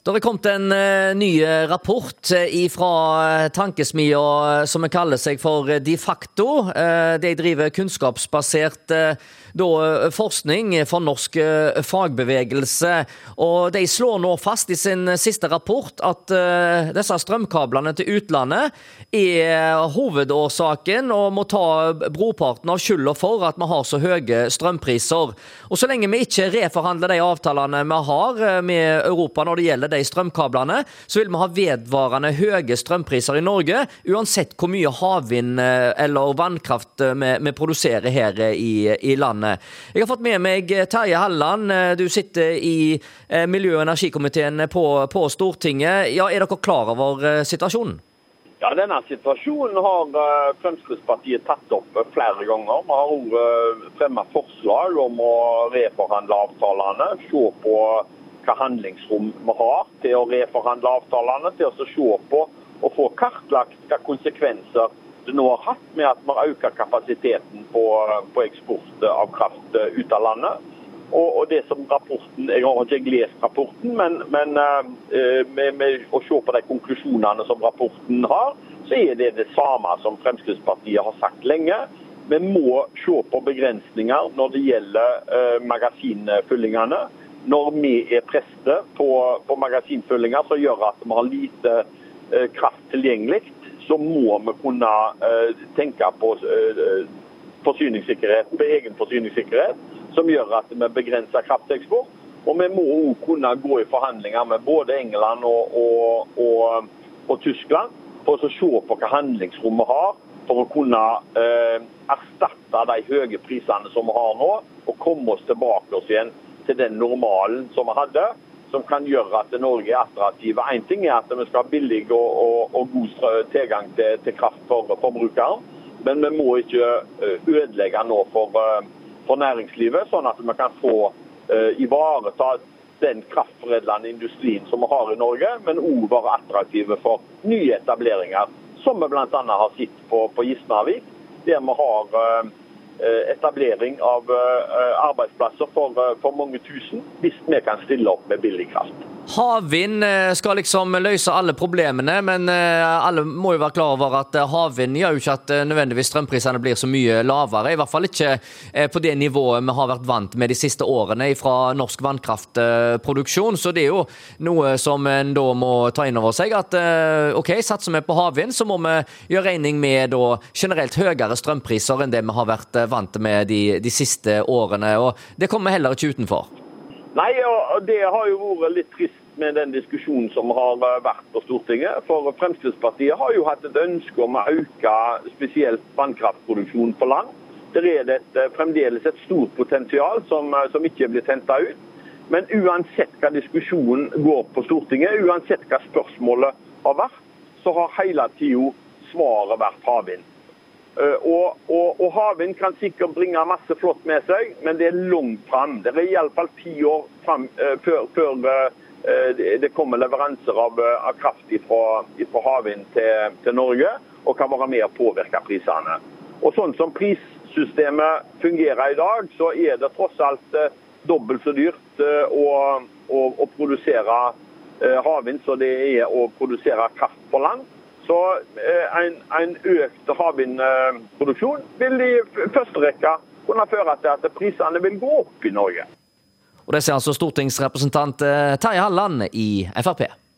Det er kommet en uh, ny rapport fra tankesmia som kaller seg for De facto. De driver kunnskapsbasert forskning for norsk fagbevegelse. Og de slår nå fast i sin siste rapport at disse strømkablene til utlandet er hovedårsaken og må ta broparten av skylda for at vi har så høye strømpriser. Og så lenge vi ikke reforhandler de avtalene vi har med Europa når det gjelder de strømkablene, så vil vi ha vedvarende høye strømpriser i Norge, uansett hvor mye havvind eh, eller vannkraft eh, vi, vi produserer her eh, i, i, landet. Jeg har fått med meg Terje Halland, du sitter i miljø- og energikomiteen på, på Stortinget. Ja, er dere klar over situasjonen? Ja, Denne situasjonen har Fremskrittspartiet tatt opp flere ganger. Vi har òg fremmet forslag om å reforhandle avtalene. Se på hva handlingsrom vi har til å reforhandle avtalene, til å se på og få kartlagt hva konsekvenser det nå har hatt med at vi har økt kapasiteten på, på, eksport av kraft eh, ut av landet. Og, og, det som rapporten, Jeg har ikke lest rapporten, men, men uh, med, med, å se på de konklusjonene som rapporten har, så er det det samme som Fremskrittspartiet har sagt lenge. Vi må se på begrensninger når det gjelder uh, magasinfyllingene når vi er prester på, på magasinfyllinger som gjør at vi har lite eh, kraft tilgjengelig, så må vi kunne eh, tenke på eh, forsyningssikkerhet, på egen forsyningssikkerhet, som gjør at vi begrenser krafteksport. Og vi må òg kunne gå i forhandlinger med både England og, og, og, og Tyskland for å se på hva handlingsrommet har for å kunne eh, erstatte de høye prisene som vi har nå, og komme oss tilbake oss igjen til den normalen som vi hadde, som kan gjøre at Norge er attraktive. Én ting er at vi skal ha billig og, og, og god tilgang til, til kraft for forbrukeren, men vi må ikke eh, ødelegge nå for, eh, for næringslivet, sånn at vi kan få uh, ivareta den kraftforedlende industrien som vi har i Norge, men òg være attraktive for nye etableringer, som vi bl.a. har sett på, på Gismarvik, der vi har uh, etablering av eh, arbeidsplasser eh, for mange tusen, hvis vi kan stille opp med billig kraft. Havvind eh, skal liksom løse alle problemene, men eh, alle må jo være klar over at eh, havvind gjør jo ikke at nødvendigvis strømprisene blir så mye lavere. I hvert fall ikke på det nivået vi har vært vant med de siste årene fra norsk vannkraftproduksjon. Så det er jo noe som en da må ta inn over seg. At OK, satser vi på havvind, så må vi gjøre regning med da generelt høyere strømpriser enn det vi har vært vant med de, de siste årene. Og det kommer vi heller ikke utenfor. Nei, og det har jo vært litt trist med den diskusjonen som har vært på Stortinget. For Fremskrittspartiet har jo hatt et ønske om å øke spesielt vannkraftproduksjonen på land. Der er det et, eh, fremdeles et stort potensial som, eh, som ikke blir tenta ut. Men uansett hva diskusjonen går på Stortinget, uansett hva spørsmålet har vært, så har hele tida svaret vært havvind. Eh, og, og, og havvind kan sikkert bringe masse flott med seg, men det er langt fram. Det er iallfall ti år frem, uh, før, før uh, det kommer leveranser av, av kraft fra, havvind til, til, Norge, og kan være med å påvirke prisene. Og Sånn som prissystemet fungerer i dag, så er det tross alt dobbelt så dyrt å, å, å produsere havvind som det er å produsere kraft på land. Så eh, en, en økt havvindproduksjon vil i første rekke kunne føre til at prisene vil gå opp i Norge. Og Det sier altså stortingsrepresentant eh, Terje Halland i Frp.